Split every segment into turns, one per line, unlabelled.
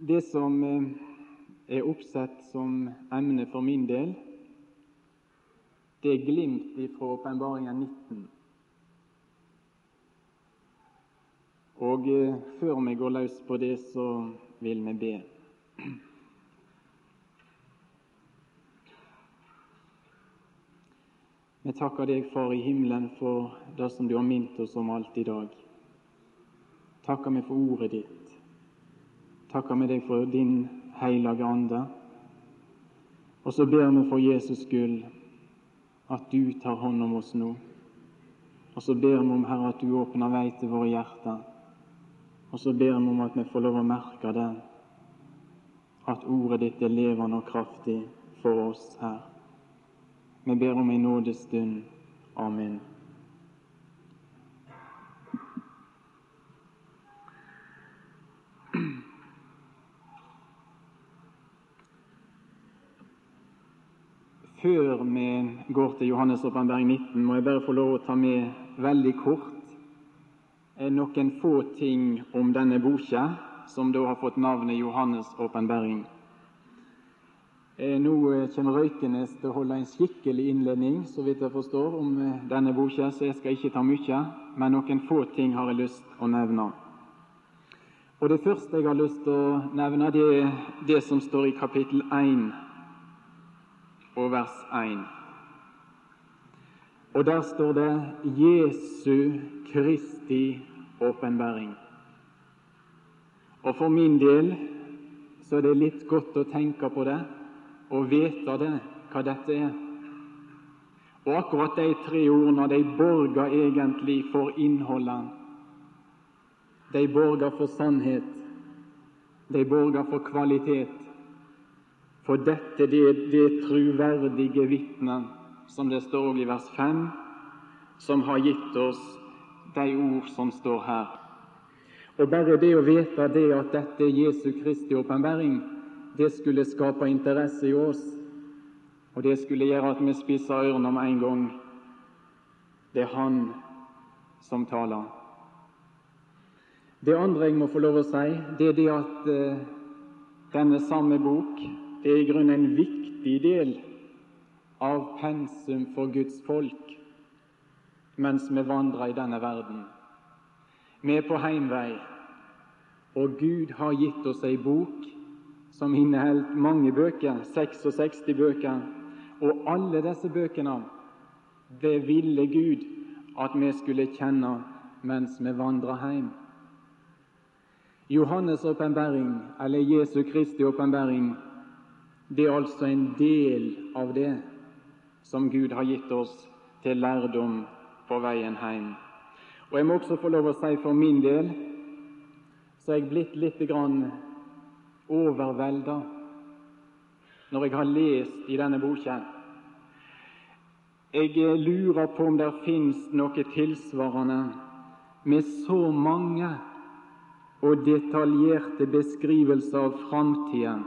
Det som eh, er oppsett som emne for min del, det er glimt fra Åpenbaringen 19. Og eh, før vi går løs på det, så vil vi be. Vi takker deg, Far i himmelen, for det som du har minnet oss om alt i dag. Takker vi for ordet ditt takker vi deg for din hellige ande. Og så ber vi for Jesus skyld at du tar hånd om oss nå. Og så ber vi om, Herre, at du åpner vei til våre hjerter. Og så ber vi om at vi får lov å merke det, at ordet ditt er levende og kraftig for oss her. Vi ber om en nådestund. Amen. Før vi går til Johannes' Oppenberg 19, må jeg bare få lov å ta med veldig kort eh, noen få ting om denne boka, som da har fått navnet Johannes' åpenbaring. Eh, nå eh, kommer Røykenes til å holde en skikkelig innledning så vidt jeg forstår, om denne boka, så jeg skal ikke ta mye, men noen få ting har jeg lyst å nevne. Og Det første jeg har lyst til å nevne, det er det som står i kapittel 1 og vers 1. Og der står det Jesu Kristi åpenbaring. Og for min del så er det litt godt å tenke på det og vite det, hva dette er. Og akkurat de tre ordene de borger egentlig for innholdet. De borger for sannhet. De borger for kvalitet. For dette det, det truverdige vitnet, som det står i vers 5, som har gitt oss de ord som står her. Og Bare det å vite det at dette er Jesu Kristi åpenbaring, det skulle skape interesse i oss, og det skulle gjøre at vi spisser ørene med en gang. Det er Han som taler. Det andre jeg må få lov å si, det er det at uh, denne samme bok det er i grunnen en viktig del av pensum for Guds folk mens vi vandrer i denne verden. Vi er på heimvei, og Gud har gitt oss ei bok som inneholder mange bøker, 66 bøker, og alle disse bøkene det ville Gud at vi skulle kjenne mens vi vandrer hjem. Johannes' åpenbaring, eller Jesu Kristi åpenbaring, det er altså en del av det som Gud har gitt oss til lærdom på veien hjem. Og Jeg må også få lov å si for min del så er jeg blitt litt grann overvelda når jeg har lest i denne boka. Jeg lurer på om det fins noe tilsvarende med så mange og detaljerte beskrivelser av framtida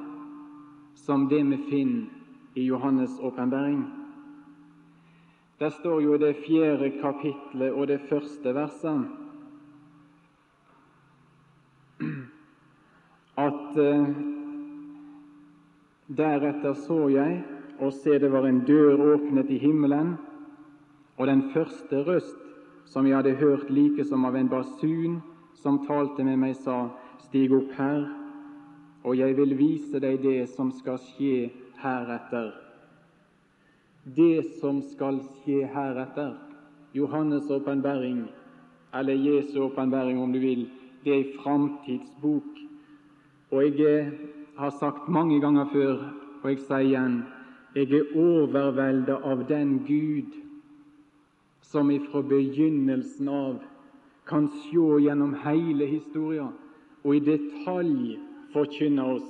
som det vi finner i Johannes' åpenbaring. Det står jo det fjerde kapitlet og det første verset at uh, deretter så jeg, og se det var en dør åpnet i himmelen, og den første røst som jeg hadde hørt like som av en basun, som talte med meg, sa, Stig opp her, og jeg vil vise deg det som skal skje heretter. Det som skal skje heretter, Johannes' åpenbaring, eller Jesu åpenbaring om du vil, det er ei framtidsbok. Og jeg eh, har sagt mange ganger før, og jeg sier igjen, jeg er overvelda av den Gud som ifra begynnelsen av kan se gjennom hele historia og i detalj forkynne oss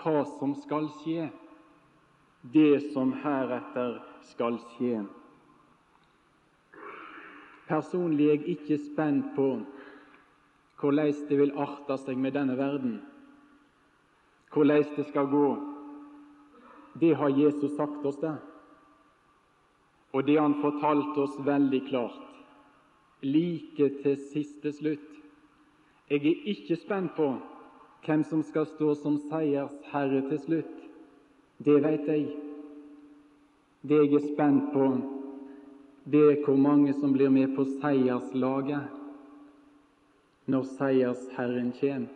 hva som skal skje, det som heretter skal skje. Personlig er jeg ikke spent på hvordan det vil arte seg med denne verden, hvordan det skal gå. Det har Jesus sagt oss, det. Og det han fortalte oss veldig klart, like til siste slutt. Jeg er ikke spent på Hvem som skal stå som seiersherre til slutt, det vet jeg. Det jeg er spent på, det er hvor mange som blir med på seierslaget når seiersherren kommer.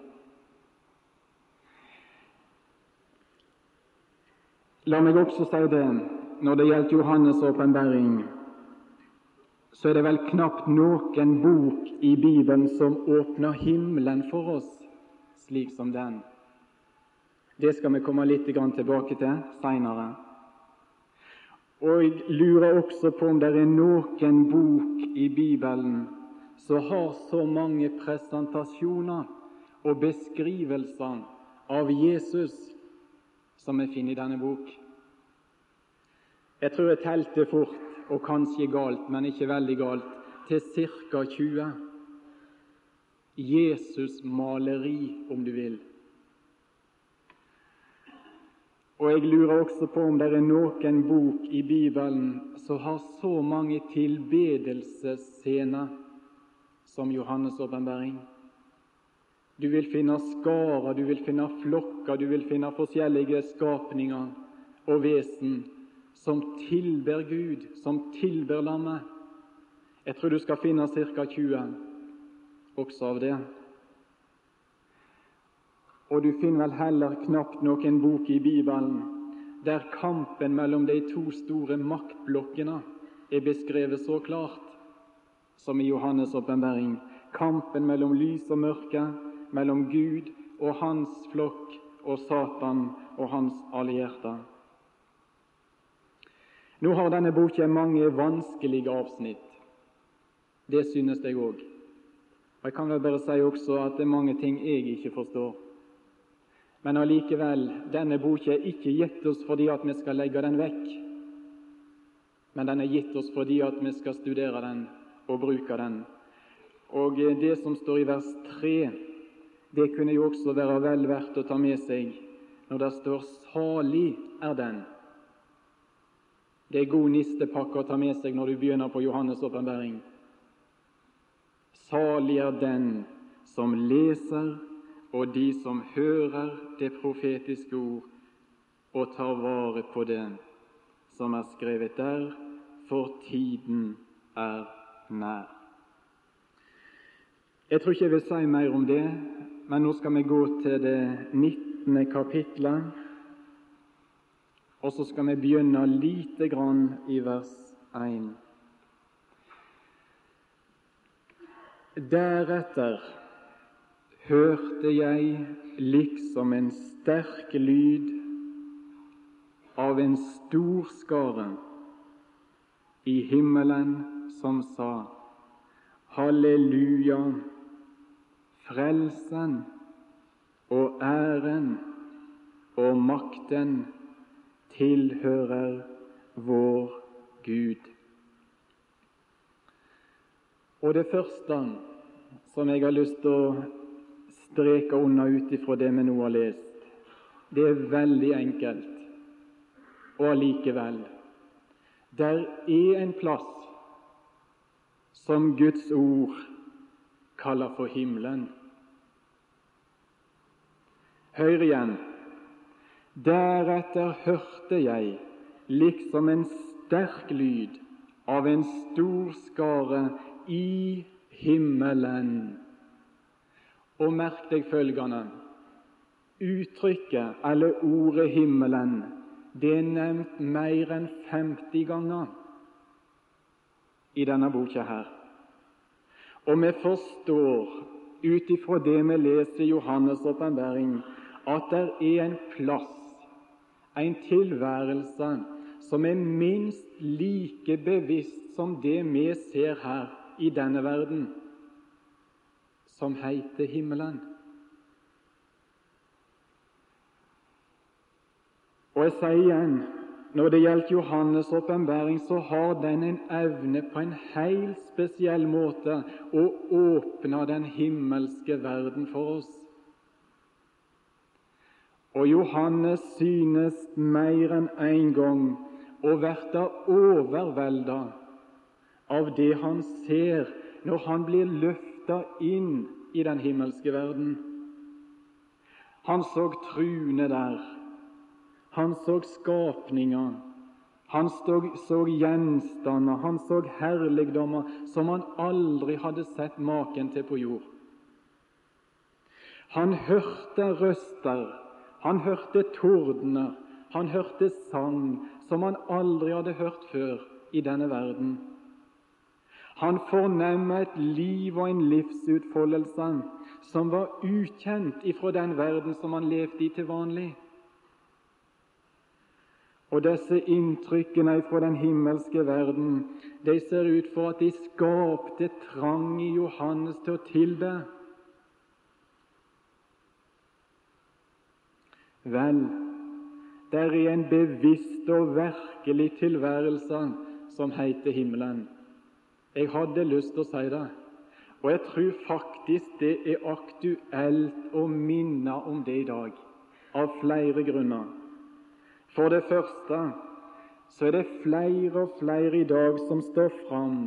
La meg også si det når det gjelder Johannes' åpenbaring, så er det vel knapt noen bok i Bibelen som åpner himmelen for oss slik som den. Det skal vi komme litt tilbake til seinere. Og jeg lurer også på om det er noen bok i Bibelen som har så mange presentasjoner og beskrivelser av Jesus som vi finner i denne bok. Jeg tror jeg telte fort, og kanskje galt, men ikke veldig galt, til ca. 20. Jesus-maleri, om du vil. Og jeg lurer også på om det er noen bok i Bibelen som har så mange tilbedelsesscener som Johannes' åpenbaring. Du vil finne skarer, du vil finne flokker, du vil finne forskjellige skapninger og vesen som tilber Gud, som tilber lammet. Jeg tror du skal finne ca. 20 også av det. Og du finner vel heller knapt noen bok i Bibelen der kampen mellom de to store maktblokkene er beskrevet så klart som i Johannes' åpenbaring. Kampen mellom lys og mørke, mellom Gud og hans flokk og Satan og hans allierte. Nå har denne boka mange vanskelige avsnitt. Det synes jeg òg. Og Jeg kan vel bare si også at det er mange ting jeg ikke forstår. Men allikevel, denne boka er ikke gitt oss fordi at vi skal legge den vekk, men den er gitt oss fordi at vi skal studere den og bruke den. Og det som står i vers 3, det kunne jo også være vel verdt å ta med seg når det står 'salig er den'. Det er god nistepakke å ta med seg når du begynner på Johannes' åpenbaring. Salig er den som leser og de som hører det profetiske ord og tar vare på det som er skrevet der, for tiden er nær. Jeg tror ikke jeg vil si mer om det, men nå skal vi gå til det 19. kapitlet, og så skal vi begynne lite grann i vers 1. Deretter hørte jeg liksom en sterk lyd av en stor skare i himmelen som sa Halleluja, frelsen og æren og makten tilhører vår Gud. Og det første som jeg har lyst til å streke unna ut ifra det vi nå har lest. Det er veldig enkelt. Og allikevel der er en plass som Guds ord kaller for himmelen. Hør igjen. Deretter hørte jeg liksom en sterk lyd av en stor skare i himmelen. Og merk deg følgende. Uttrykket eller ordet 'himmelen' det er nevnt mer enn 50 ganger i denne boka her. Og vi forstår ut ifra det vi leser i Johannes' åpenbaring, at det er en plass, en tilværelse, som er minst like bevisst som det vi ser her i denne verden som heter himmelen. Og jeg sier igjen når det gjelder Johannes' åpenbaring, så har den en evne på en helt spesiell måte å åpne den himmelske verden for oss. Og Johannes synes mer enn én en gang å bli overvelda av det han ser når han blir løfta inn i den himmelske verden. Han så truene der. Han så skapninger. Han så gjenstander, han så herligdommer som han aldri hadde sett maken til på jord. Han hørte røster, han hørte tordener, han hørte sang som han aldri hadde hørt før i denne verden. Han fornemma et liv og en livsutfoldelse som var ukjent ifra den verden som han levde i til vanlig. Og disse inntrykkene fra den himmelske verden de ser ut for at de skapte trang i Johannes til å tilbe. Vel, det er en bevisst og virkelig tilværelse som heter himmelen. Jeg hadde lyst til å si det, og jeg tror faktisk det er aktuelt å minne om det i dag, av flere grunner. For det første så er det flere og flere i dag som står fram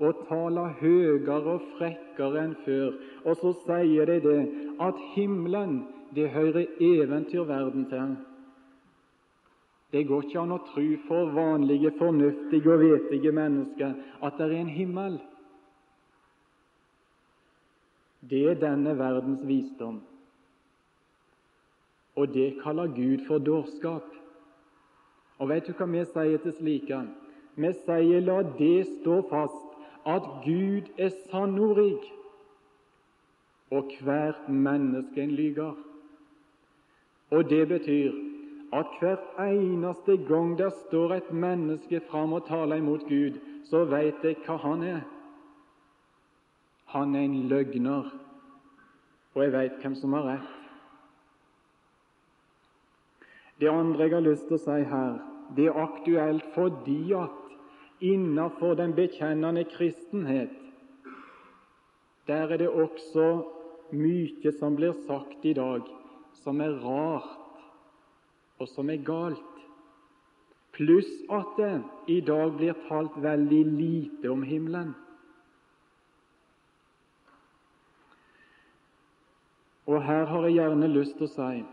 og taler høyere og frekkere enn før, og så sier de det at himmelen, det hører eventyrverden til. Det går ikke an å tro for vanlige, fornuftige og vetige mennesker at det er en himmel. Det er denne verdens visdom, og det kaller Gud for dårskap. Og vet du hva vi sier til slike? Vi sier la det stå fast at Gud er sannordig, og hvert menneske en lyger. Og det betyr at hver eneste gang der står et menneske fram og taler imot Gud, så veit jeg hva han er. Han er en løgner, og jeg veit hvem som har rett. Det andre jeg har lyst til å si her, det er aktuelt fordi at innenfor den bekjennende kristenhet der er det også mye som blir sagt i dag som er rart og som er galt, pluss at det i dag blir talt veldig lite om himmelen. Og her har jeg gjerne lyst til å si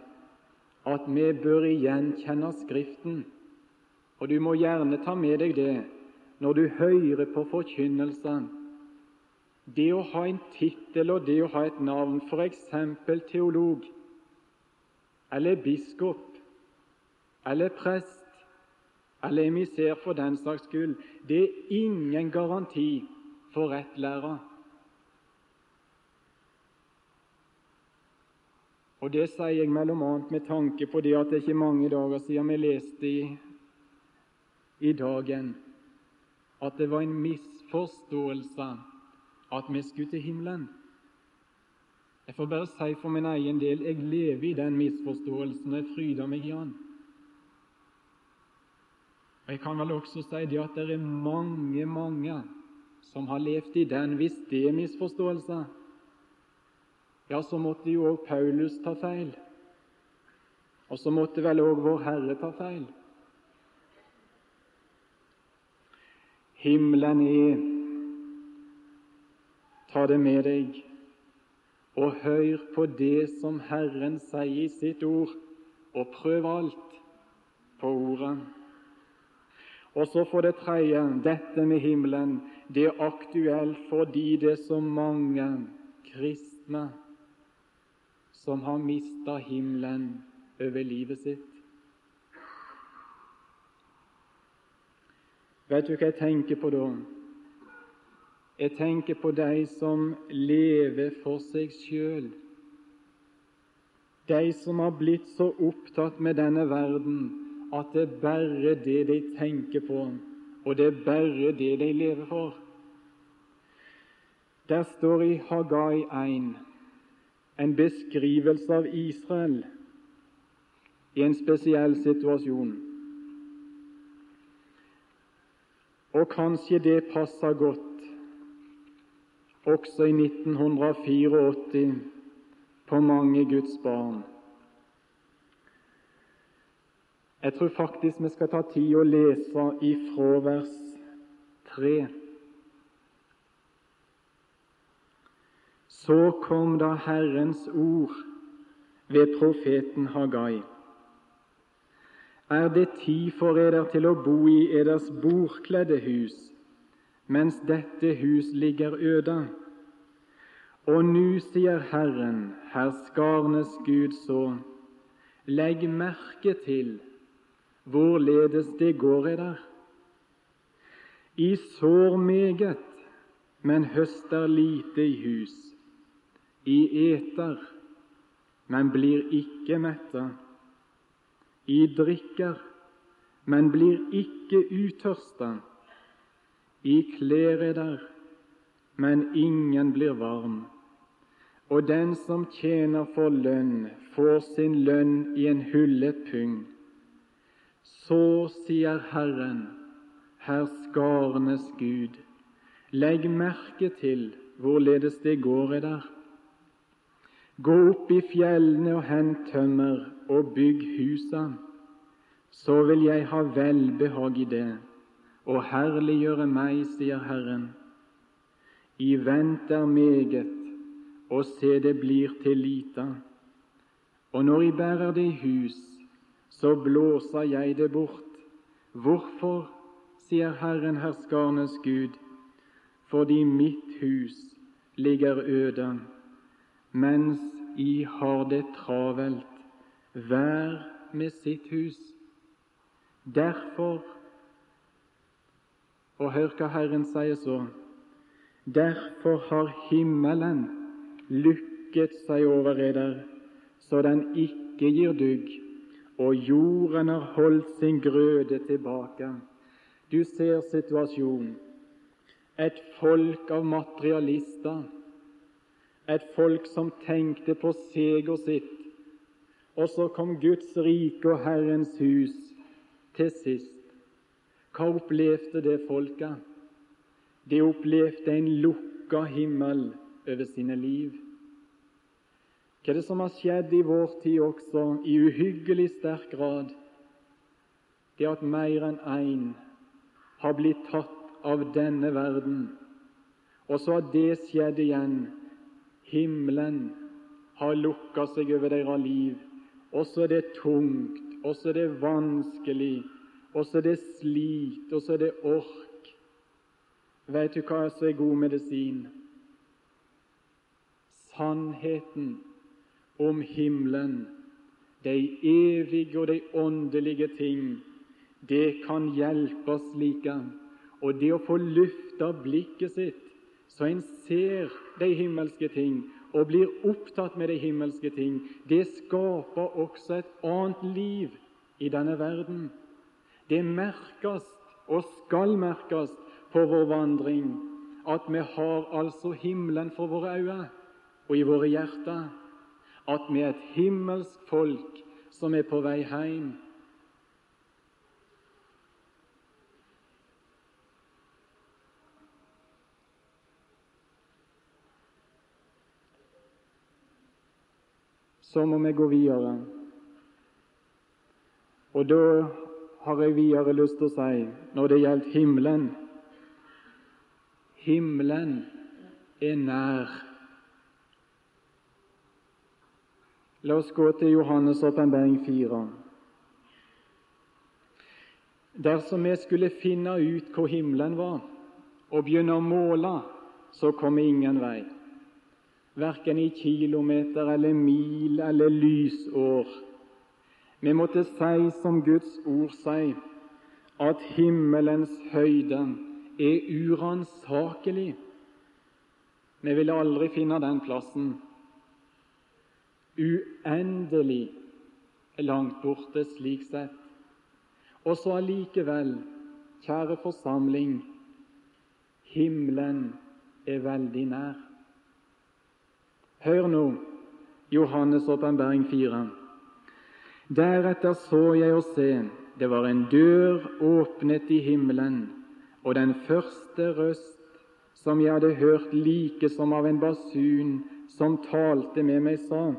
at vi bør igjen kjenne Skriften. Og du må gjerne ta med deg det når du hører på forkynnelsen. Det å ha en tittel og det å ha et navn, f.eks. teolog eller biskop, eller prest eller emissær for den saks skyld, det er ingen garanti for rett lære. Og Det sier jeg mellom annet med tanke på det at det er ikke mange dager siden vi leste i, i Dagen at det var en misforståelse at vi skulle til himmelen. Jeg får bare si for min egen del jeg lever i den misforståelsen, og jeg fryder meg i den. Jeg kan vel også si det at det er mange, mange som har levd i den, hvis det er misforståelse. Ja, så måtte jo òg Paulus ta feil. Og så måtte vel òg Vår Herre ta feil. Himmelen er Ta det med deg og hør på det som Herren sier i sitt ord, og prøv alt på ordet. Og så for det tredje dette med himmelen. Det er aktuelt fordi det er så mange kristne som har mista himmelen over livet sitt. Vet du hva jeg tenker på da? Jeg tenker på de som lever for seg sjøl. De som har blitt så opptatt med denne verden at det er bare det de tenker på, og det er bare det de lever for. Der står i Hagai 1 en beskrivelse av Israel i en spesiell situasjon. Og kanskje det passer godt også i 1984 på mange Guds barn. Jeg tror faktisk vi skal ta tid å lese ifra vers 3. Så kom da Herrens ord ved profeten Hagai. Er det tid for eder til å bo i eders bordkledde hus, mens dette hus ligger øde? Og nu sier Herren, herskarnes Gud, så, legg merke til hvorledes det går eder. I sår meget, men høster lite i hus. I eter, men blir ikke metta. I drikker, men blir ikke utørsta. I klær er der, men ingen blir varm. Og den som tjener for lønn, får sin lønn i en hullet pung. Så sier Herren, herskarenes Gud, legg merke til hvorledes det går i der. Gå opp i fjellene og hent tømmer og bygg husa, så vil jeg ha velbehag i det og herliggjøre meg, sier Herren. I vent er meget, og se, det blir til lita. Og når I bærer det i hus, så blåser jeg det bort. Hvorfor, sier Herren herskarnes Gud, fordi mitt hus ligger øde, mens I har det travelt, hver med sitt hus. Derfor Og hør hva Herren sier så. Derfor har himmelen lykket seg over eder, så den ikke gir dugg, og jorden har holdt sin grøde tilbake. Du ser situasjonen. Et folk av materialister, et folk som tenkte på seg og sitt. Og så kom Guds rike og Herrens hus til sist. Hva opplevde det folket? De opplevde en lukka himmel over sine liv. Hva er det som har skjedd i vår tid også, i uhyggelig sterk grad? Det at mer enn én har blitt tatt av denne verden. Og så har det skjedd igjen. Himmelen har lukka seg over deres liv. Og så er det tungt, og så er det vanskelig, og så er det slit, og så er det ork. Vet du hva som er god medisin? Sannheten om himmelen, de evige og de åndelige ting, det kan hjelpe oss like. Og det å få lufta blikket sitt, så en ser de himmelske ting og blir opptatt med de himmelske ting, det skaper også et annet liv i denne verden. Det merkes og skal merkes på vår vandring at vi har altså himmelen for våre øyne og i våre hjerter. At vi er et himmelsk folk som er på vei hjem. Så må vi gå videre. Og da har jeg videre lyst til å si når det gjelder himmelen Himmelen er nær. La oss gå til Johannes' åpenbaring 4. Dersom vi skulle finne ut hvor himmelen var, og begynne å måle, så kom vi ingen vei, verken i kilometer eller mil eller lysår. Vi måtte si som Guds ord sier, at himmelens høyde er uransakelig. Vi ville aldri finne den plassen. Uendelig langt borte, slik sett. Og så allikevel, kjære forsamling, himmelen er veldig nær. Hør nå Johannes' åpenbaring 4. Deretter så jeg og se, det var en dør åpnet i himmelen, og den første røst som jeg hadde hørt like som av en basun som talte med meg, sa:"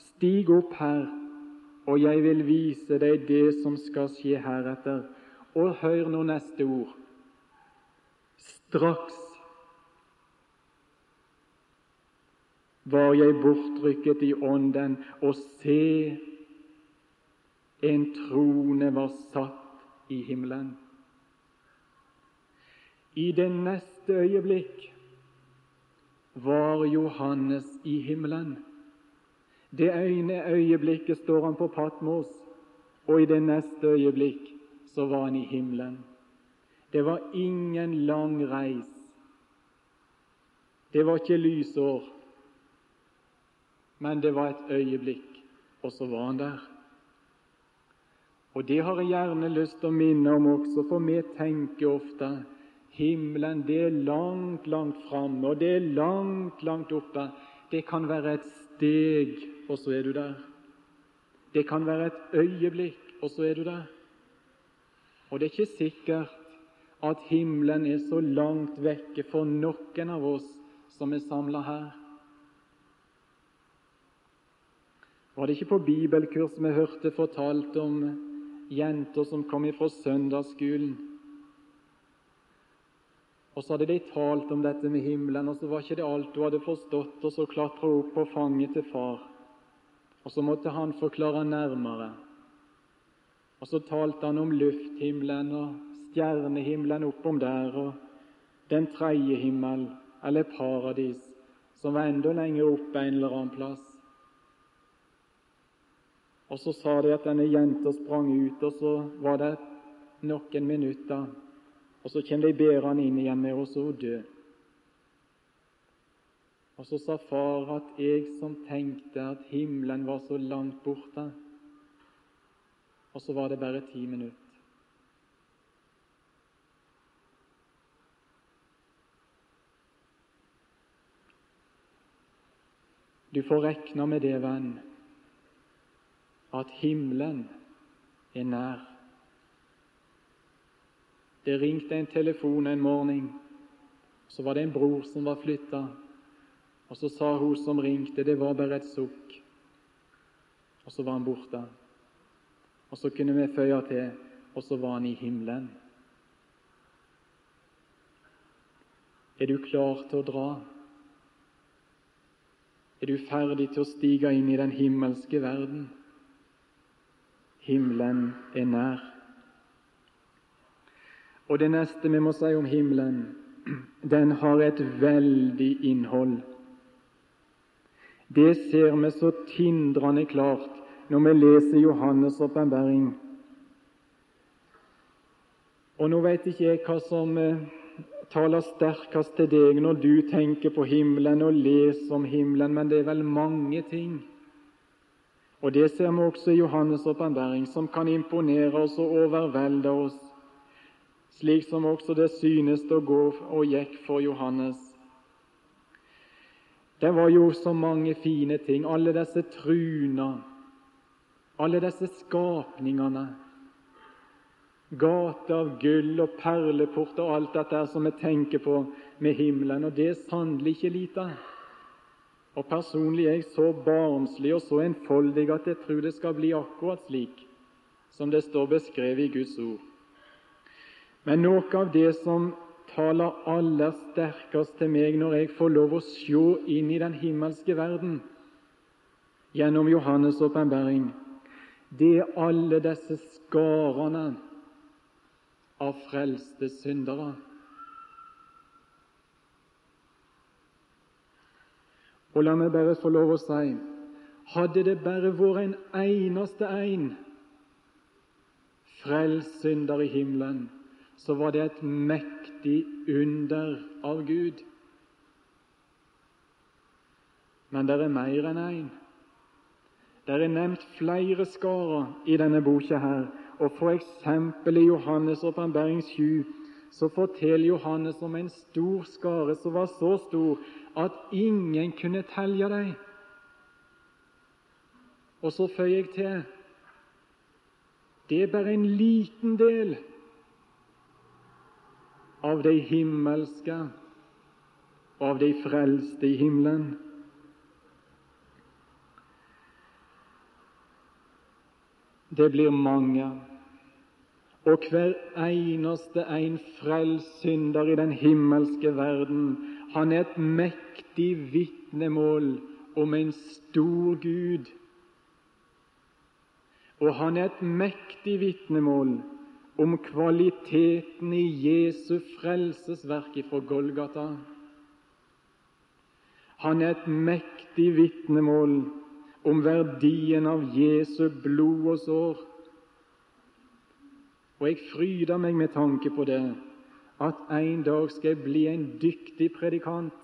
Stig opp her, og jeg vil vise deg det som skal skje heretter. Og hør nå neste ord. Straks var jeg bortrykket i ånden, og se, en trone var satt i himmelen. I det neste øyeblikk var Johannes i himmelen. Det ene øyeblikket står han på Patmos, og i det neste øyeblikk så var han i himmelen. Det var ingen lang reis. Det var ikke lysår, men det var et øyeblikk, og så var han der. Og Det har jeg gjerne lyst til å minne om også, for vi tenker ofte himmelen det er langt, langt framme, og det er langt, langt oppe. Det kan være et steg, og så er du der. Det kan være et øyeblikk, og så er du der. Og det er ikke sikkert at himmelen er så langt vekke for noen av oss som er samla her. Var det ikke på bibelkurs vi hørte fortalt om jenter som kom ifra søndagsskolen? Og så hadde de talt om dette med himmelen, og så var ikke det alt hun hadde forstått, og så klatra hun opp på fanget til far, og så måtte han forklare nærmere. Og så talte han om lufthimmelen og stjernehimmelen oppom der, og den tredje himmel, eller paradis, som var enda lenger oppe en eller annen plass. Og så sa de at denne jenta sprang ut, og så var det noen minutter. Og så kommer de bærende inn igjen med oss og dø. Og så sa far at jeg som tenkte at himmelen var så langt borte, og så var det bare ti minutter. Du får rekne med det, venn, at himmelen er nær. Det ringte en telefon en morgen. Så var det en bror som var flytta. Og så sa hun som ringte, det var bare et sukk. Og så var han borte. Og så kunne vi føye til, og så var han i himmelen. Er du klar til å dra? Er du ferdig til å stige inn i den himmelske verden? Himmelen er nær. Og det neste vi må si om himmelen, den har et veldig innhold. Det ser vi så tindrende klart når vi leser Johannes' åpenbaring. Og nå vet ikke jeg hva som eh, taler sterkest til deg når du tenker på himmelen og leser om himmelen, men det er vel mange ting. Og det ser vi også i Johannes' åpenbaring, som kan imponere oss og overvelde oss, slik som også det synes å gå og gikk for Johannes. Det var jo så mange fine ting, alle disse truna, alle disse skapningene Gater av gull og perleport og alt dette som vi tenker på med himmelen. Og det er sannelig ikke lite. Og Personlig er jeg så barnslig og så enfoldig at jeg tror det skal bli akkurat slik som det står beskrevet i Guds ord. Men noe av det som taler aller sterkest til meg når jeg får lov å se inn i den himmelske verden gjennom Johannes' åpenbaring, det er alle disse skarene av frelste syndere. Og la meg bare få lov å si hadde det bare vært en eneste en frelst synder i himmelen, så var det et mektig under av Gud. Men det er mer enn én. En. Det er nevnt flere skarer i denne boka her, og f.eks. i Johannes' åpenbaring 7 så forteller Johannes om en stor skare som var så stor at ingen kunne telje dem. Og så føyer jeg til det er bare en liten del av de himmelske og av de frelste i himmelen. Det blir mange og hver eneste en frelst synder i den himmelske verden, han er et mektig vitnemål om en stor Gud, og han er et mektig vitnemål om kvaliteten i Jesu frelsesverk fra Golgata. Han er et mektig vitnemål om verdien av Jesu blod og sår. Og jeg fryder meg med tanke på det, at en dag skal jeg bli en dyktig predikant.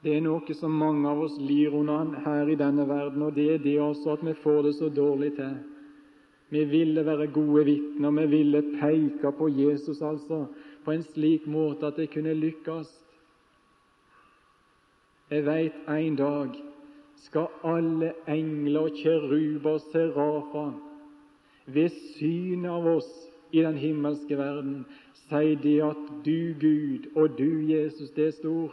Det er noe som mange av oss lir under her i denne verden, og det er det også at vi får det så dårlig til. Vi ville være gode vitner, vi ville peke på Jesus altså, på en slik måte at det kunne lykkes. Jeg veit en dag skal alle engler kjeruber og serafer ved synet av oss i den himmelske verden si de at du, Gud, og du, Jesus, det er stor.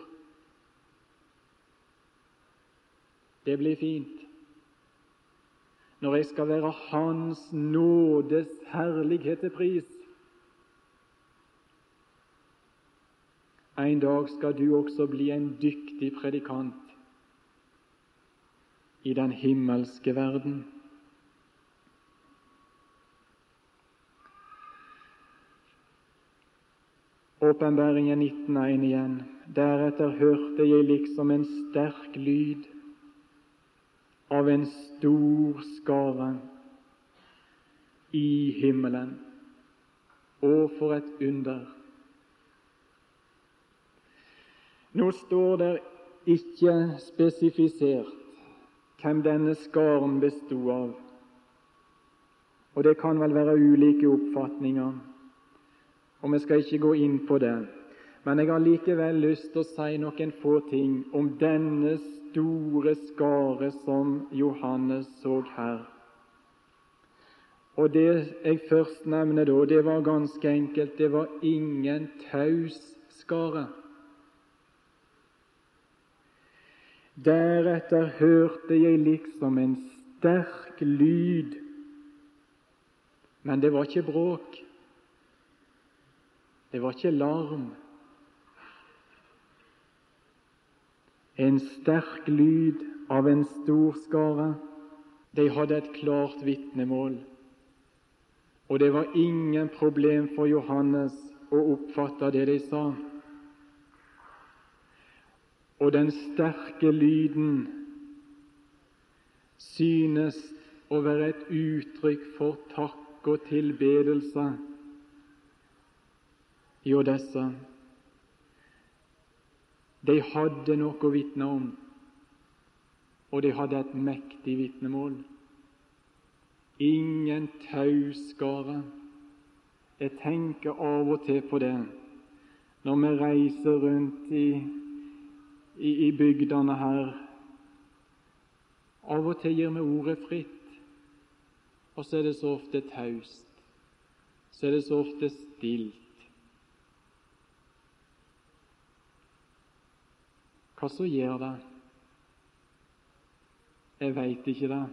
Det blir fint når jeg skal være Hans nådes herlighet til pris. En dag skal du også bli en dyktig predikant i den himmelske verden. Åpenbaringen 19.1 igjen. Deretter hørte jeg liksom en sterk lyd av en stor skare i himmelen. og for et under! Nå står det ikke spesifisert hvem denne skaren bestod av, og det kan vel være ulike oppfatninger, og vi skal ikke gå inn på det. Men jeg har likevel lyst til å si noen få ting om denne store skare som Johannes så her. Og Det jeg først nevner da, det var ganske enkelt det var ingen taus skare. Deretter hørte jeg liksom en sterk lyd, men det var ikke bråk, det var ikke larm. En sterk lyd av en stor skare. De hadde et klart vitnemål, og det var ingen problem for Johannes å oppfatte det de sa og den sterke lyden synes å være et uttrykk for takk og tilbedelse jo disse. De hadde noe å vitne om, og de hadde et mektig vitnemål. Ingen tauskare. Jeg tenker av og til på det når vi reiser rundt i i, i bygdene her. Av og til gir vi ordet fritt, og så er det så ofte taust. Så er det så ofte stilt. Hva som gjør det? Jeg veit ikke det.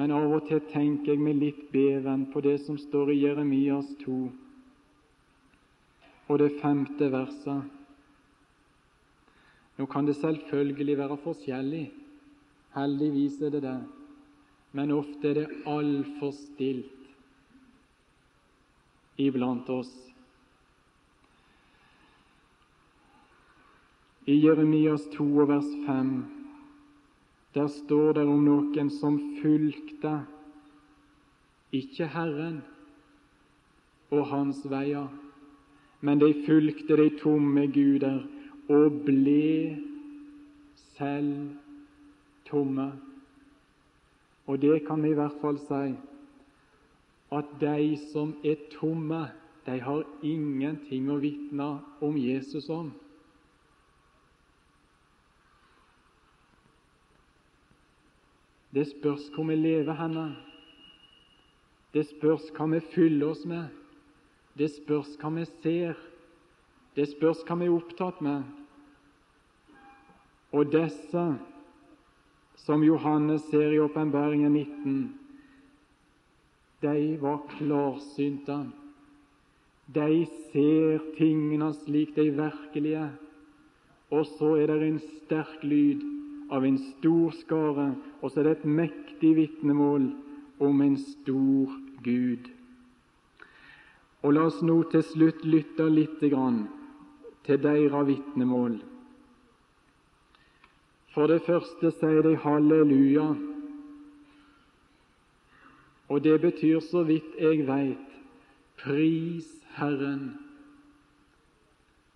Men av og til tenker jeg med litt beven på det som står i Jeremias 2 og det femte verset. Nå kan det selvfølgelig være forskjellig, heldigvis er det det, men ofte er det altfor stilt iblant oss. I Jeremias 2 vers 5 der står det om noen som fulgte ikke Herren og hans veier, men de fulgte de tomme guder og ble selv tomme. Og det kan vi i hvert fall si, at de som er tomme, de har ingenting å vitne om Jesus om. Det spørs hvor vi lever henne. Det spørs hva vi fyller oss med. Det spørs hva vi ser. Det spørs hva vi er opptatt med. Og disse, som Johannes ser i åpenbaringen 19, de var klarsynte. De ser tingene slik de virkelig og så er det en sterk lyd av en stor skare, og så er det et mektig vitnemål om en stor Gud. Og La oss nå til slutt lytte litt til deres vitnemål. For det første sier de halleluja, og det betyr, så vidt jeg veit, pris Herren.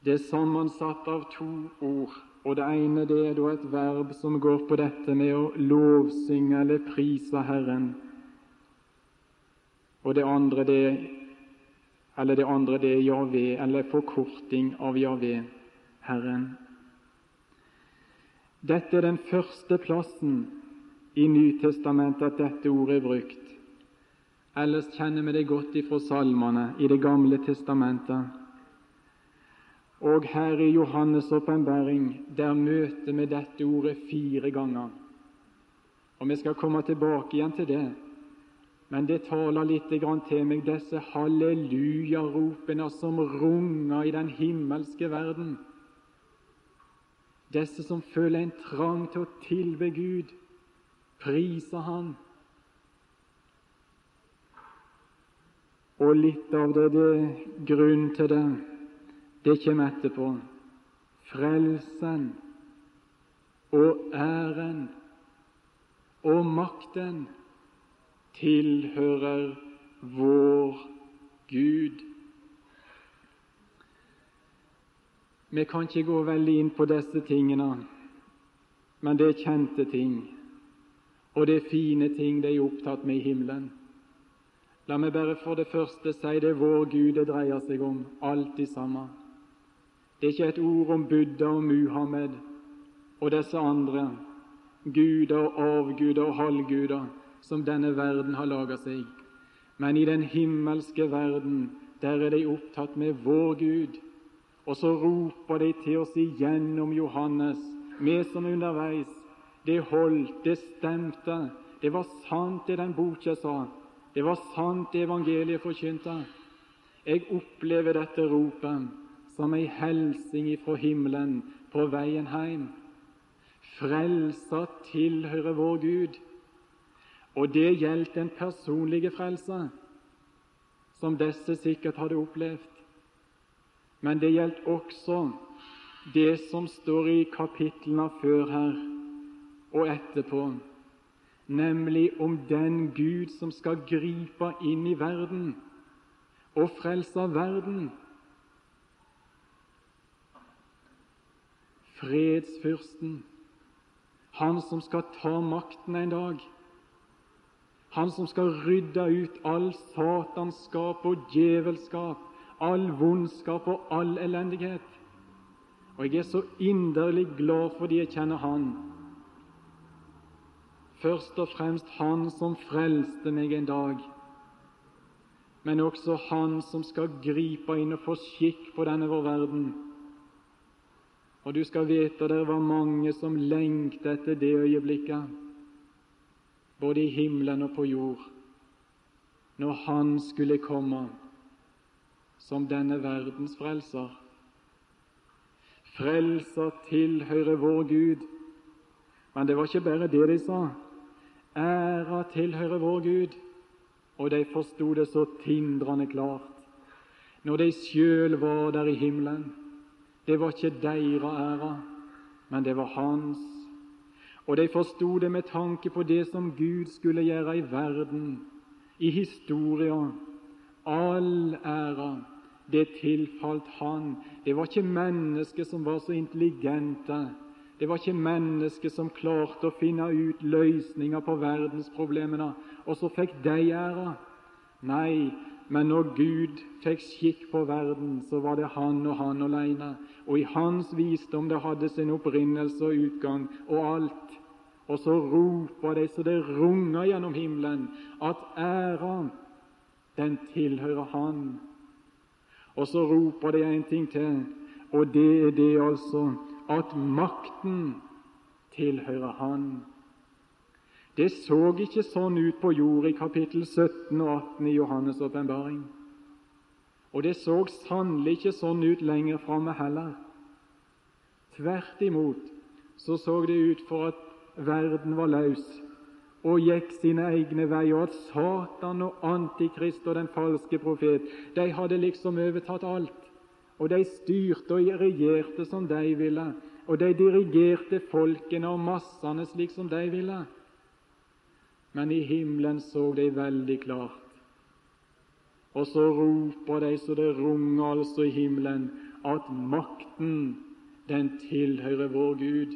Det er sammensatt av to ord, og det ene det er da et verb som går på dette med å lovsynge eller prise Herren. Og det andre det, eller det andre det er Javé, eller forkorting av Javé, Herren. Dette er den første plassen i Nytestamentet at dette ordet er brukt. Ellers kjenner vi det godt ifra salmene i Det gamle testamentet. Og her i Johannes' åpenbaring der møter vi dette ordet fire ganger. Og Vi skal komme tilbake igjen til det, men det taler litt til meg, disse hallelujaropene som runger i den himmelske verden. Disse som føler en trang til å tilbe Gud, prise Han. Og litt av det, det er grunn til det det kommer etterpå. Frelsen og æren og makten tilhører vår Gud. Vi kan ikke gå veldig inn på disse tingene, men det er kjente ting, og det er fine ting de er opptatt med i himmelen. La meg bare for det første si det er vår Gud det dreier seg om, alt i sammen. Det er ikke et ord om Buddha og Muhammed og disse andre guder og avguder og halvguder som denne verden har laga seg. Men i den himmelske verden, der er de opptatt med vår Gud. Og så roper de til oss igjennom Johannes, vi som er underveis. Det holdt, det stemte. Det var sant, det den boka sa. Det var sant, det evangeliet forkynte. Jeg opplever dette ropet som ei helsing ifra himmelen på veien hjem. Frelsa tilhører vår Gud, og det gjelder den personlige frelse, som disse sikkert hadde opplevd. Men det gjelder også det som står i kapitlene før her og etterpå, nemlig om den Gud som skal gripe inn i verden og frelse verden fredsfyrsten, han som skal ta makten en dag, han som skal rydde ut all satanskap og djevelskap, all vondskap og all elendighet. Og jeg er så inderlig glad fordi jeg kjenner Han. Først og fremst Han som frelste meg en dag, men også Han som skal gripe inn og få skikk på denne vår verden og du skal vite det var mange som lengtet etter det øyeblikket, både i himmelen og på jord, når Han skulle komme som denne verdens frelser. Frelser tilhører vår Gud. Men det var ikke bare det de sa. Æra tilhører vår Gud. Og de forsto det så tindrende klart når de sjøl var der i himmelen. Det var ikke deres ære, men det var hans. Og de forsto det med tanke på det som Gud skulle gjøre i verden, i historia. All ære, det tilfalt Han. Det var ikke mennesker som var så intelligente. Det var ikke mennesker som klarte å finne ut løsninger på verdensproblemene, og så fikk de ære. Nei, men når Gud fikk skikk på verden, så var det han og han alene. Og i hans visdom det hadde sin opprinnelse og utgang og alt. Og så roper de så det runger gjennom himmelen, at æra, den tilhører Han. Og så roper de en ting til, og det er det altså at makten tilhører Han. Det så ikke sånn ut på jord i kapittel 17 og 18 i Johannes' åpenbaring. Og det så sannelig ikke sånn ut lenger framme heller. Tvert imot så så det ut for at verden var løs og gikk sine egne veier, og at Satan og Antikrist og den falske profet de hadde liksom overtatt alt. Og de styrte og regjerte som de ville, og de dirigerte folkene og massene slik som de ville. Men i himmelen så de veldig klart. Og så roper de så det runger altså i himmelen at makten, den tilhører vår Gud.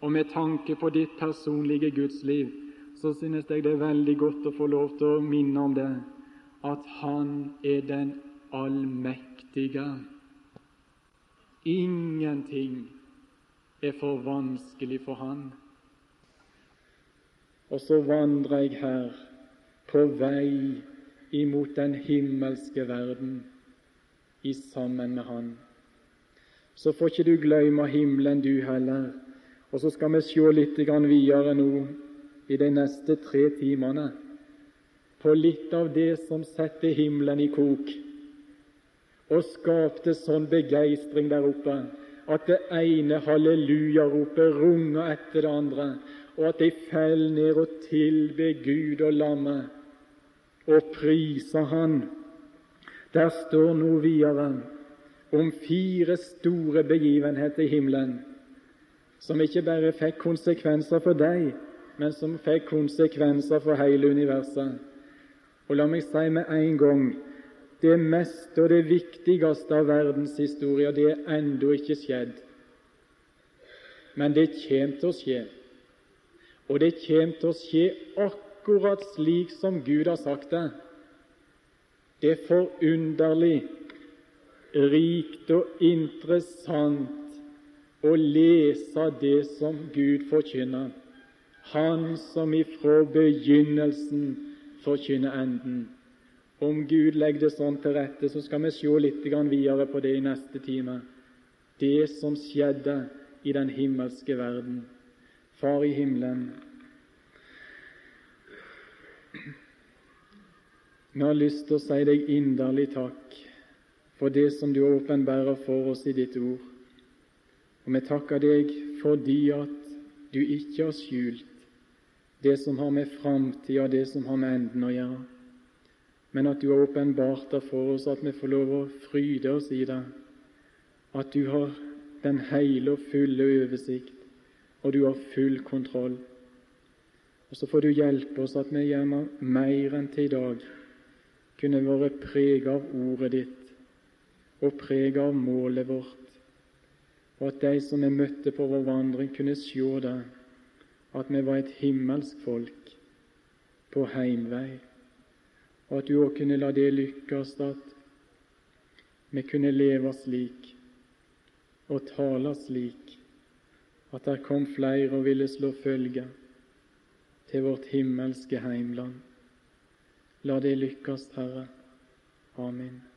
Og med tanke på ditt personlige gudsliv så synes jeg det er veldig godt å få lov til å minne om det, at Han er den allmektige. Ingenting er for vanskelig for Han. Og så vandrer jeg her på vei imot den himmelske verden i sammen med Han. Så får ikke du glemme himmelen, du heller. Og så skal vi se litt videre nå i de neste tre timene på litt av det som setter himmelen i kok og skapte sånn begeistring der oppe at det ene hallelujaropet runger etter det andre, og at de faller ned og tilber Gud og lammet og priser Han. Der står noe videre om fire store begivenheter i himmelen som ikke bare fikk konsekvenser for deg, men som fikk konsekvenser for hele universet. Og la meg si med en gang det meste og det viktigste av verdenshistorien, det er ennå ikke skjedd. Men det kommer til å skje. Og det kommer til å skje akkurat slik som Gud har sagt det. Det er forunderlig, rikt og interessant å lese det som Gud forkynner, Han som ifra begynnelsen forkynner enden. Om Gud legger det sånn til rette, så skal vi se litt videre på det i neste time. Det som skjedde i den himmelske verden. Far i himmelen. Vi har lyst til å si deg inderlig takk for det som du åpenbærer for oss i ditt ord. Og vi takker deg fordi at du ikke har skjult det som har med framtida det som har med enden å gjøre, men at du har åpenbart det for oss, at vi får lov å fryde oss i det, at du har den hele og fulle oversikt, og du har full kontroll. Og Så får du hjelpe oss at vi gjerne mer enn til i dag kunne vært preget av ordet ditt og preget av målet vårt og at de som vi møtte på vår vandring, kunne se det, at vi var et himmelsk folk på heimvei, og at du òg kunne la det lykkes at vi kunne leve slik og tale slik at der kom flere og ville slå følge til vårt himmelske heimland. La det lykkes, Herre. Amen.